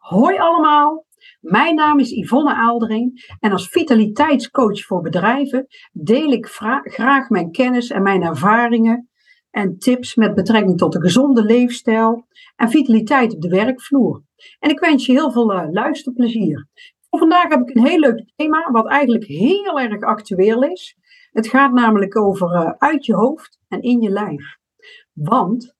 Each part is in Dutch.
Hoi allemaal, mijn naam is Yvonne Aaldering en als vitaliteitscoach voor bedrijven deel ik graag mijn kennis en mijn ervaringen en tips met betrekking tot een gezonde leefstijl en vitaliteit op de werkvloer. En ik wens je heel veel uh, luisterplezier. Voor vandaag heb ik een heel leuk thema wat eigenlijk heel erg actueel is. Het gaat namelijk over uh, uit je hoofd en in je lijf. Want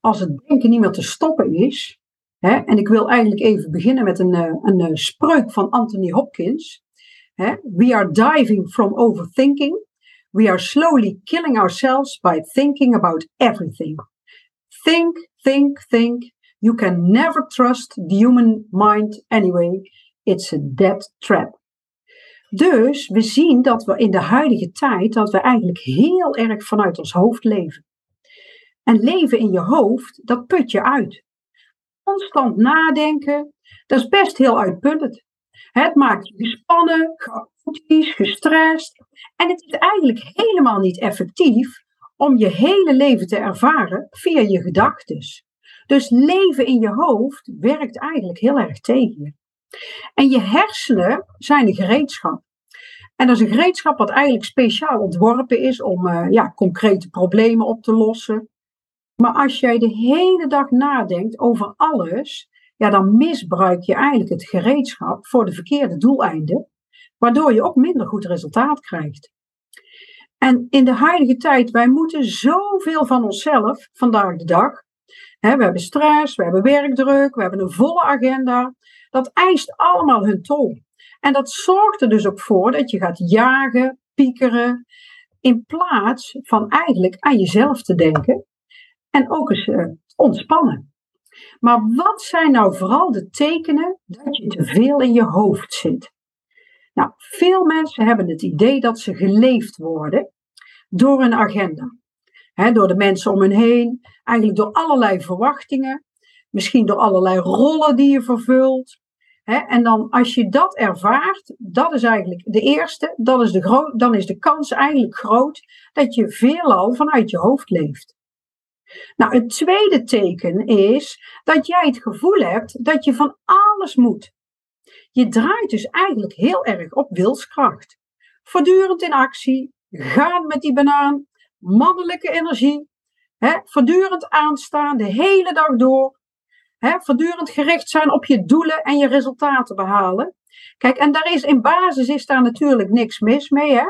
als het denken niet meer te stoppen is, en ik wil eigenlijk even beginnen met een, eh, een, een spreuk van Anthony Hopkins. We are diving from overthinking. We are slowly killing ourselves by thinking about everything. Think, think, think. You can never trust the human mind anyway. It's a dead trap. Dus we zien dat we in de huidige tijd dat we eigenlijk heel erg vanuit ons hoofd leven. En leven in je hoofd, dat put je uit. Constant nadenken, dat is best heel uitputtend. Het maakt je gespannen, chaotisch, gestrest. En het is eigenlijk helemaal niet effectief om je hele leven te ervaren via je gedachten. Dus leven in je hoofd werkt eigenlijk heel erg tegen je. En je hersenen zijn een gereedschap. En dat is een gereedschap wat eigenlijk speciaal ontworpen is om uh, ja, concrete problemen op te lossen. Maar als jij de hele dag nadenkt over alles, ja, dan misbruik je eigenlijk het gereedschap voor de verkeerde doeleinden, waardoor je ook minder goed resultaat krijgt. En in de huidige tijd, wij moeten zoveel van onszelf vandaag de dag. we hebben stress, we hebben werkdruk, we hebben een volle agenda. Dat eist allemaal hun tol. En dat zorgt er dus ook voor dat je gaat jagen, piekeren, in plaats van eigenlijk aan jezelf te denken en ook eens uh, ontspannen. Maar wat zijn nou vooral de tekenen dat je te veel in je hoofd zit? Nou, veel mensen hebben het idee dat ze geleefd worden door een agenda. door de mensen om hen heen, eigenlijk door allerlei verwachtingen, misschien door allerlei rollen die je vervult. en dan als je dat ervaart, dat is eigenlijk de eerste, dat is de dan is de kans eigenlijk groot dat je veelal vanuit je hoofd leeft. Nou, het tweede teken is dat jij het gevoel hebt dat je van alles moet. Je draait dus eigenlijk heel erg op wilskracht. Voortdurend in actie, gaan met die banaan, mannelijke energie, hè, voortdurend aanstaan de hele dag door, hè, voortdurend gericht zijn op je doelen en je resultaten behalen. Kijk, en daar is in basis is daar natuurlijk niks mis mee, hè?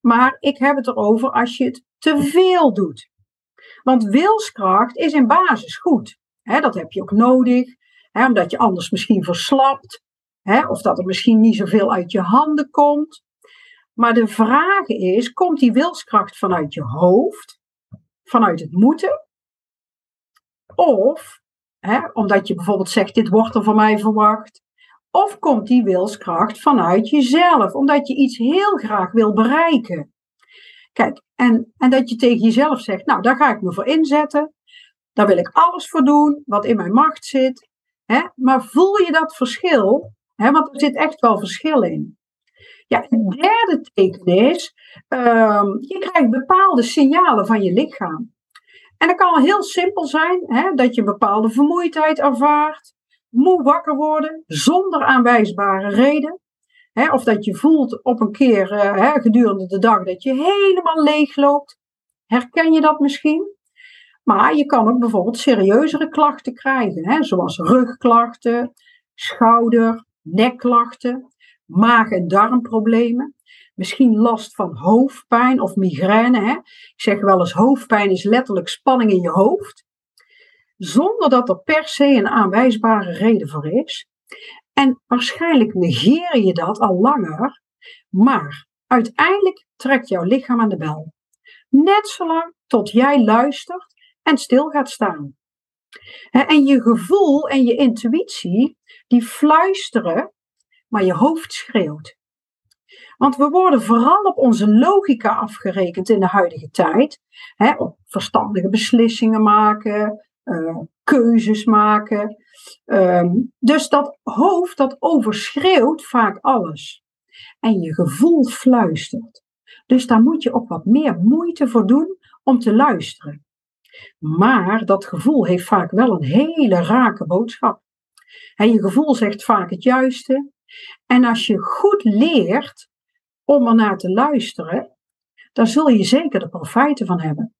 maar ik heb het erover als je het te veel doet. Want wilskracht is in basis goed. dat heb je ook nodig, omdat je anders misschien verslapt, of dat er misschien niet zoveel uit je handen komt. Maar de vraag is: komt die wilskracht vanuit je hoofd, vanuit het moeten? Of omdat je bijvoorbeeld zegt: dit wordt er van mij verwacht. Of komt die wilskracht vanuit jezelf, omdat je iets heel graag wil bereiken? Kijk, en, en dat je tegen jezelf zegt, nou, daar ga ik me voor inzetten. Daar wil ik alles voor doen, wat in mijn macht zit. Hè? Maar voel je dat verschil? Hè? Want er zit echt wel verschil in. Ja, het derde teken is, um, je krijgt bepaalde signalen van je lichaam. En dat kan heel simpel zijn, hè, dat je een bepaalde vermoeidheid ervaart, moe wakker worden, zonder aanwijsbare reden of dat je voelt op een keer uh, gedurende de dag dat je helemaal leeg loopt. Herken je dat misschien? Maar je kan ook bijvoorbeeld serieuzere klachten krijgen, zoals rugklachten, schouder, nekklachten, maag- en darmproblemen. Misschien last van hoofdpijn of migraine. Hè? Ik zeg wel eens, hoofdpijn is letterlijk spanning in je hoofd. Zonder dat er per se een aanwijsbare reden voor is. En waarschijnlijk negeer je dat al langer, maar uiteindelijk trekt jouw lichaam aan de bel. Net zolang tot jij luistert en stil gaat staan. En je gevoel en je intuïtie, die fluisteren, maar je hoofd schreeuwt. Want we worden vooral op onze logica afgerekend in de huidige tijd. op verstandige beslissingen maken, uh, keuzes maken. Ehm, dus dat hoofd dat overschreeuwt vaak alles. En je gevoel fluistert. Dus daar moet je ook wat meer moeite voor doen om te luisteren. Maar dat gevoel heeft vaak wel een hele rake boodschap. je gevoel zegt vaak het juiste. En als je goed leert om ernaar te luisteren, dan zul je zeker de profijten van hebben.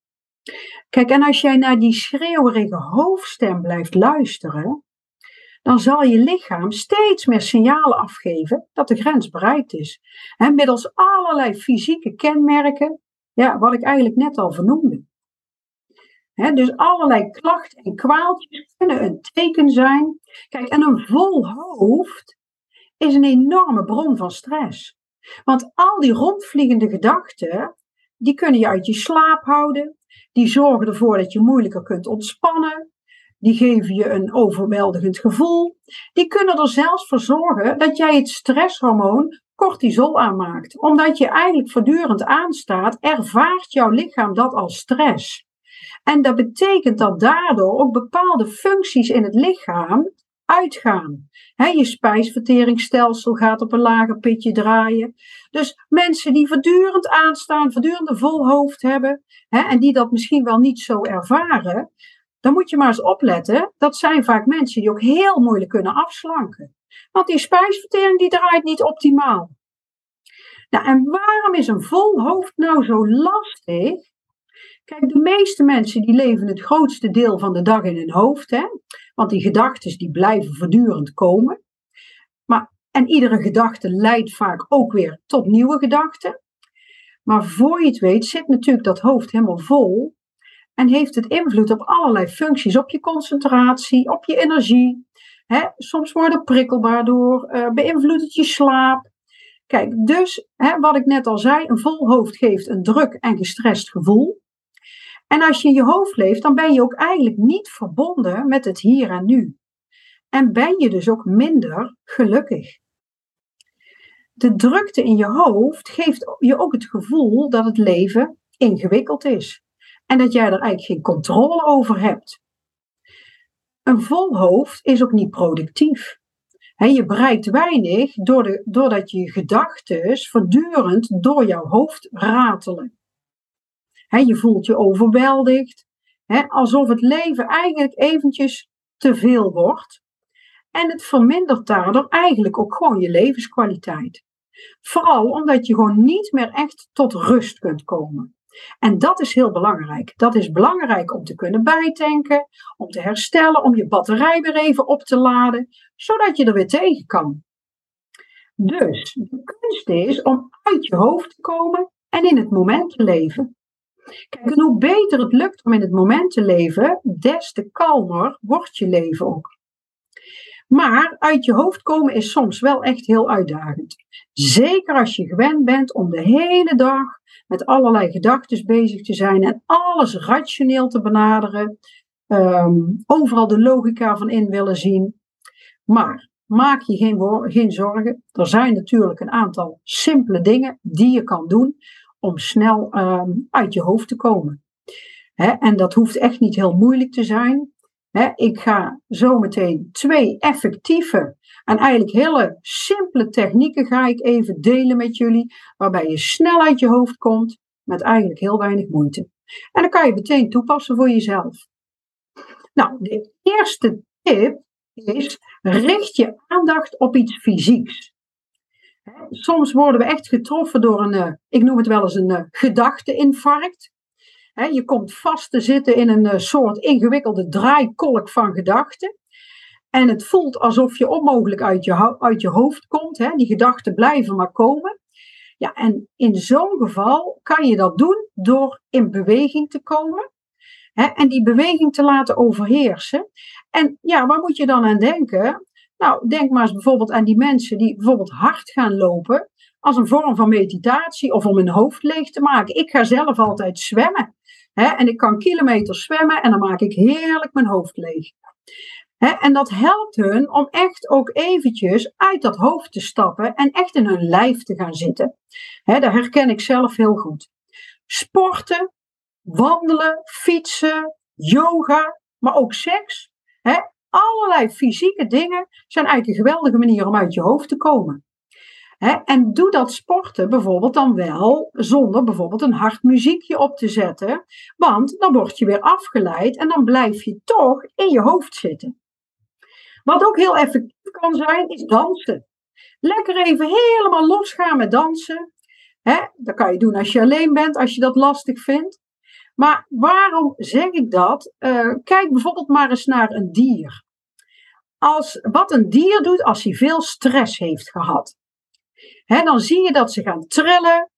Kijk, en als jij naar die schreeuwerige hoofdstem blijft luisteren, dan zal je lichaam steeds meer signalen afgeven dat de grens bereikt is. En middels allerlei fysieke kenmerken, ja, wat ik eigenlijk net al vernoemde. dus allerlei klachten en kwaaltjes kunnen een teken zijn. Kijk, en een vol hoofd is een enorme bron van stress. Want al die rondvliegende gedachten, die kunnen je uit je slaap houden. Die zorgen ervoor dat je moeilijker kunt ontspannen. Die geven je een overweldigend gevoel. Die kunnen er zelfs voor zorgen dat jij het stresshormoon cortisol aanmaakt. Omdat je eigenlijk voortdurend aanstaat, ervaart jouw lichaam dat als stress. En dat betekent dat daardoor ook bepaalde functies in het lichaam uitgaan. je spijsverteringsstelsel gaat op een lager pitje draaien. Dus mensen die voortdurend aanstaan, voortdurend een vol hoofd hebben, en die dat misschien wel niet zo ervaren, dan moet je maar eens opletten. Dat zijn vaak mensen die ook heel moeilijk kunnen afslanken. Want die spijsvertering die draait niet optimaal. Nou, en waarom is een vol hoofd nou zo lastig? Kijk, de meeste mensen die leven het grootste deel van de dag in hun hoofd. Hè? Want die gedachten die blijven voortdurend komen. Maar, en iedere gedachte leidt vaak ook weer tot nieuwe gedachten. Maar voor je het weet zit natuurlijk dat hoofd helemaal vol. En heeft het invloed op allerlei functies. Op je concentratie, op je energie. Soms word je prikkelbaar door. Uh, beïnvloedt het je slaap. Kijk, dus wat ik net al zei, een vol hoofd geeft een druk en gestrest gevoel. En als je in je hoofd leeft, dan ben je ook eigenlijk niet verbonden met het hier en nu. En ben je dus ook minder gelukkig. De drukte in je hoofd geeft je ook het gevoel dat het leven ingewikkeld is. En dat jij er eigenlijk geen controle over hebt. Een vol hoofd is ook niet productief. je bereikt weinig doordat je gedachten voortdurend door jouw hoofd ratelen je voelt je overweldigd. alsof het leven eigenlijk eventjes te veel wordt. En het vermindert daardoor eigenlijk ook gewoon je levenskwaliteit. Vooral omdat je gewoon niet meer echt tot rust kunt komen. En dat is heel belangrijk. Dat is belangrijk om te kunnen bijtanken, om te herstellen, om je batterij weer even op te laden, zodat je er weer tegen kan. Dus de kunst is om uit je hoofd te komen en in het moment te leven. Kijk, hoe beter het lukt om in het moment te leven, des te kalmer wordt je leven ook. Maar uit je hoofd komen is soms wel echt heel uitdagend. Zeker als je gewend bent om de hele dag met allerlei gedachten bezig te zijn en alles rationeel te benaderen, ehm, overal de logica van in willen zien. Maar maak je geen, geen zorgen. Er zijn natuurlijk een aantal simpele dingen die je kan doen om snel ehm, uit je hoofd te komen. en dat hoeft echt niet heel moeilijk te zijn. Ik ga zo meteen twee effectieve en eigenlijk hele simpele technieken ga ik even delen met jullie, waarbij je snel uit je hoofd komt met eigenlijk heel weinig moeite. En dan kan je meteen toepassen voor jezelf. Nou, de eerste tip is: richt je aandacht op iets fysieks. Soms worden we echt getroffen door een, eh, ik noem het wel eens een uh, Je komt vast te zitten in een eh, soort ingewikkelde draaikolk van gedachten. En het voelt alsof je onmogelijk uit je, uit je hoofd komt. Die gedachten blijven maar komen. Ja, en in zo'n geval kan je dat doen door in beweging te komen. En die beweging te laten overheersen. En ja, waar moet je dan aan denken? Nou, denk maar eens bijvoorbeeld aan die mensen die bijvoorbeeld hard gaan lopen als een vorm van meditatie of om hun hoofd leeg te maken. Ik ga zelf altijd zwemmen. En ik kan kilometers zwemmen en dan maak ik heerlijk mijn hoofd leeg. En dat helpt hun om echt ook eventjes uit dat hoofd te stappen en echt in hun lijf te gaan zitten. Hè, dat herken ik zelf heel goed. Sporten, wandelen, fietsen, yoga, maar ook seks. Allerlei fysieke dingen zijn eigenlijk een geweldige manier om uit je hoofd te komen. En doe dat sporten bijvoorbeeld dan wel zonder bijvoorbeeld een hard muziekje op te zetten, want dan word je weer afgeleid en dan blijf je toch in je hoofd zitten. Wat ook heel effectief kan zijn, is dansen. Lekker even helemaal losgaan met dansen. Dat kan je doen als je alleen bent, als je dat lastig vindt. Maar waarom zeg ik dat? Uh, kijk bijvoorbeeld maar eens naar een dier. Als, wat een dier doet als hij veel stress heeft gehad. Hè, dan zie je dat ze gaan trillen.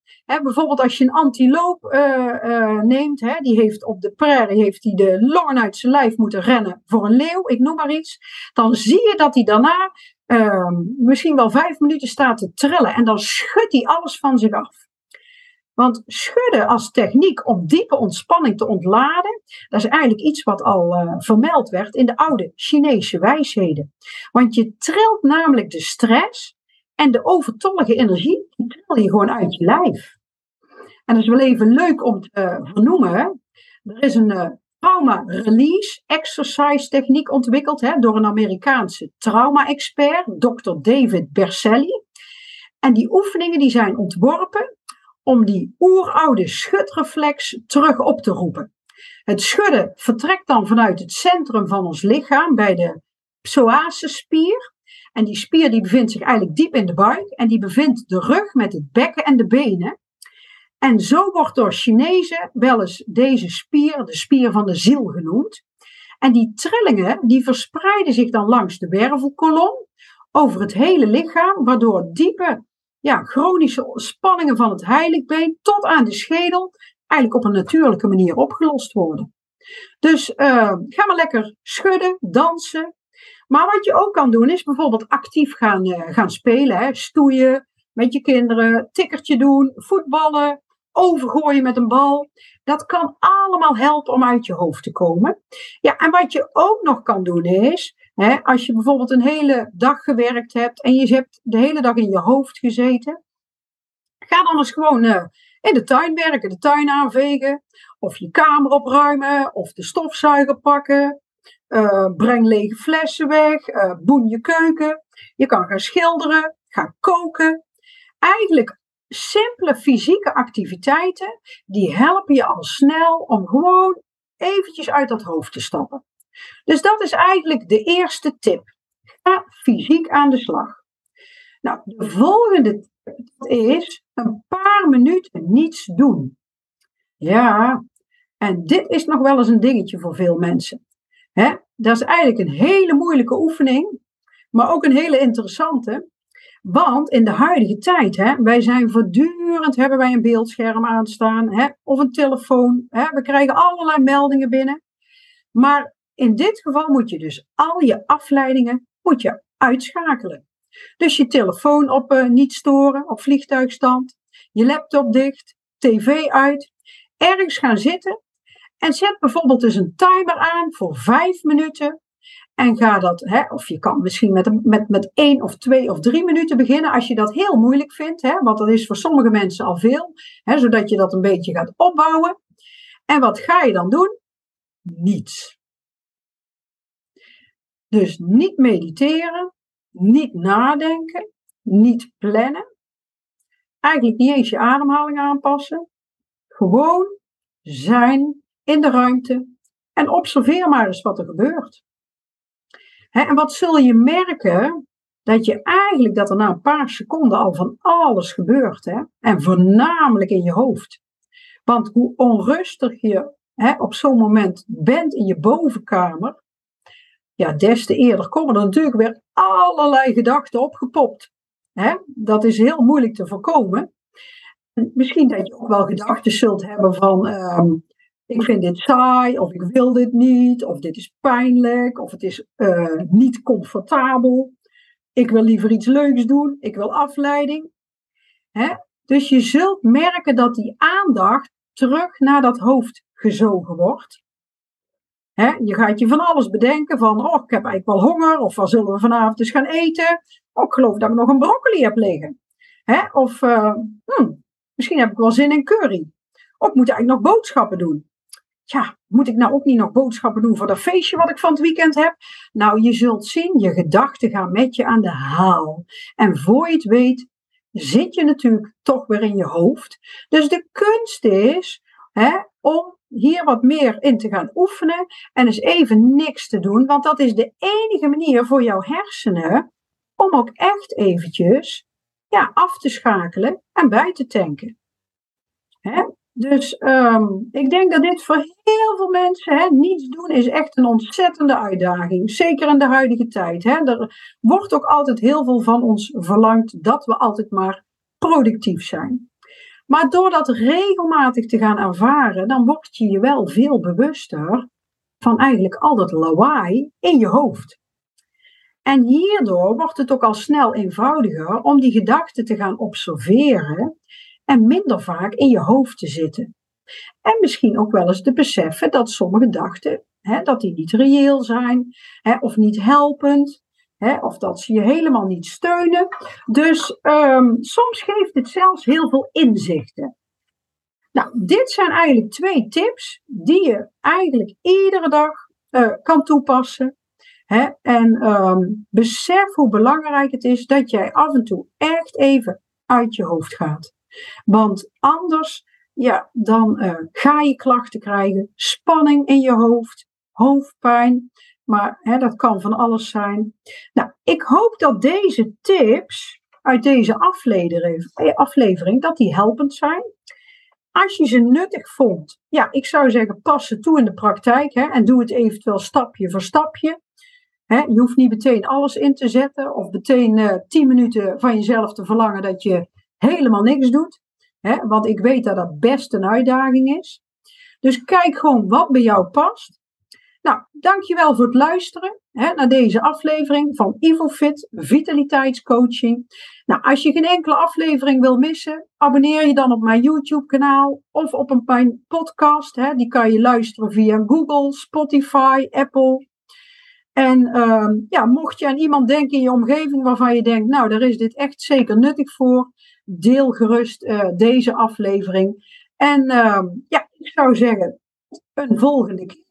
Bijvoorbeeld als je een antiloop uh, uh, neemt, die heeft op de prairie heeft hij de longen uit zijn lijf moeten rennen voor een leeuw, ik noem maar iets. Dan zie je dat hij daarna uh, misschien wel vijf minuten staat te trillen en dan schudt hij alles van zich af. Want schudden als techniek om diepe ontspanning te ontladen, dat is eigenlijk iets wat al uh, vermeld werd in de oude Chinese wijsheden. Want je trilt namelijk de stress en de overtollige energie, die tril je gewoon uit je lijf. En dat is wel even leuk om te vernoemen. Er is een uh, trauma release exercise techniek ontwikkeld hè, door een Amerikaanse trauma-expert, Dr. David Berselli. En die oefeningen die zijn ontworpen om die oeroude schudreflex terug op te roepen. Het schudden vertrekt dan vanuit het centrum van ons lichaam bij de psoasisspier. En die spier die bevindt zich eigenlijk diep in de buik en die bevindt de rug met het bekken en de benen. En zo wordt door Chinezen wel eens deze spier de spier van de ziel genoemd. En die trillingen die verspreiden zich dan langs de wervelkolom over het hele lichaam, waardoor diepe ja, chronische spanningen van het heiligbeen tot aan de schedel eigenlijk op een natuurlijke manier opgelost worden. Dus uh, ga maar lekker schudden, dansen. Maar wat je ook kan doen is bijvoorbeeld actief gaan, uh, gaan spelen. Hè? Stoeien met je kinderen, tikkertje doen, voetballen, overgooien met een bal. Dat kan allemaal helpen om uit je hoofd te komen. Ja, en wat je ook nog kan doen is, als je bijvoorbeeld een hele dag gewerkt hebt en je hebt de hele dag in je hoofd gezeten, ga dan eens gewoon uh, in de tuin werken, de tuin aanvegen, of je kamer opruimen, of de stofzuiger pakken. Uh, breng lege flessen weg, uh, boen je keuken. Je kan gaan schilderen, gaan koken. Eigenlijk simpele fysieke activiteiten, die helpen je al snel om gewoon eventjes uit dat hoofd te stappen. Dus dat is eigenlijk de eerste tip. Ga fysiek aan de slag. Nou, de volgende tip is een paar minuten niets doen. Ja, en dit is nog wel eens een dingetje voor veel mensen. Dat is eigenlijk een hele moeilijke oefening, maar ook een hele interessante. Want in de huidige tijd, hè, wij zijn voortdurend, hebben wij een beeldscherm aanstaan, hè, of een telefoon. Hè, we krijgen allerlei meldingen binnen. Maar in dit geval moet je dus al je afleidingen moet je uitschakelen. Dus je telefoon op uh, niet storen, op vliegtuigstand, je laptop dicht, tv uit, ergens gaan zitten en zet bijvoorbeeld dus een timer aan voor vijf minuten en ga dat, hè, of je kan misschien met, met, met één of twee of drie minuten beginnen als je dat heel moeilijk vindt. Hè, want dat is voor sommige mensen al veel. Hè, zodat je dat een beetje gaat opbouwen. En wat ga je dan doen? Niets. Dus niet mediteren, niet nadenken, niet plannen. Eigenlijk niet eens je ademhaling aanpassen. Gewoon zijn in de ruimte en observeer maar eens wat er gebeurt en wat zul je merken? Dat je eigenlijk dat er na een paar seconden al van alles gebeurt. Hè? En voornamelijk in je hoofd. Want hoe onrustig je hè, op zo'n moment bent in je bovenkamer, ja, des te eerder komen er natuurlijk weer allerlei gedachten opgepopt. Hè? Dat is heel moeilijk te voorkomen. Misschien dat je ook wel gedachten zult hebben van, ehm, ik vind dit saai, of ik wil dit niet, of dit is pijnlijk, of het is uh, niet comfortabel. Ik wil liever iets leuks doen, ik wil afleiding. Hè? Dus je zult merken dat die aandacht terug naar dat hoofd gezogen wordt. Hè? Je gaat je van alles bedenken van, oh, ik heb eigenlijk wel honger, of wat zullen we vanavond eens gaan eten? Oh, ik geloof dat ik nog een broccoli heb liggen. Hè? Of uh, hmm, misschien heb ik wel zin in curry. Of ik moet eigenlijk nog boodschappen doen ja, moet ik nou ook niet nog boodschappen doen voor dat feestje wat ik van het weekend heb? Nou, je zult zien, je gedachten gaan met je aan de haal. En voor je het weet, zit je natuurlijk toch weer in je hoofd. Dus de kunst is hè, om hier wat meer in te gaan oefenen en eens even niks te doen, want dat is de enige manier voor jouw hersenen om ook echt eventjes ja, af te schakelen en bij te tanken. Hè? Dus ehm, ik denk dat dit voor heel veel mensen, hè, niets doen is echt een ontzettende uitdaging. Zeker in de huidige tijd. Hè. Er wordt ook altijd heel veel van ons verlangd dat we altijd maar productief zijn. Maar door dat regelmatig te gaan ervaren, dan word je je wel veel bewuster van eigenlijk al dat lawaai in je hoofd. En hierdoor wordt het ook al snel eenvoudiger om die gedachten te gaan observeren en minder vaak in je hoofd te zitten. En misschien ook wel eens te beseffen dat sommige gedachten, hè, dat die niet reëel zijn hè, of niet helpend. Of dat ze je helemaal niet steunen. Dus um, soms geeft het zelfs heel veel inzichten. Nou, dit zijn eigenlijk twee tips die je eigenlijk iedere dag uh, kan toepassen. En um, besef hoe belangrijk het is dat jij af en toe echt even uit je hoofd gaat. Want anders, ja, dan uh, ga je klachten krijgen, spanning in je hoofd, hoofdpijn. Maar hè, dat kan van alles zijn. Nou, ik hoop dat deze tips uit deze aflevering, eh, dat die helpend zijn. Als je ze nuttig vond, ja, ik zou zeggen, pas toe in de praktijk hè, en doe het eventueel stapje voor stapje. Je hoeft niet meteen alles in te zetten of meteen uh, tien minuten van jezelf te verlangen dat je helemaal niks doet. Hè, want ik weet dat dat best een uitdaging is. Dus kijk gewoon wat bij jou past. Nou, dankjewel voor het luisteren hè, naar deze aflevering van IvoFit Vitaliteitscoaching. Nou, als je geen enkele aflevering wil missen, abonneer je dan op mijn YouTube kanaal of op een, mijn podcast. Hè, die kan je luisteren via Google, Spotify, Apple. En uh, ja, mocht je aan iemand denken in je omgeving waarvan je denkt, nou, daar is dit echt zeker nuttig voor, deel gerust uh, deze aflevering. En uh, ja, ik zou zeggen, een volgende keer.